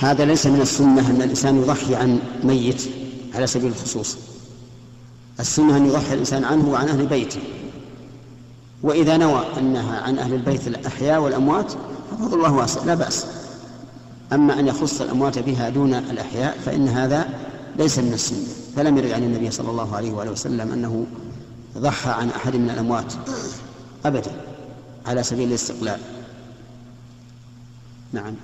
هذا ليس من السنة أن الإنسان يضحي عن ميت على سبيل الخصوص. السنة أن يضحي الإنسان عنه وعن أهل بيته. وإذا نوى أنها عن أهل البيت الأحياء والأموات ففضل الله واسع لا بأس. أما أن يخص الأموات بها دون الأحياء فإن هذا ليس من السنة. فلم يرد عن النبي صلى الله عليه وآله وسلم أنه ضحى عن أحد من الأموات أبدا على سبيل الاستقلال. نعم.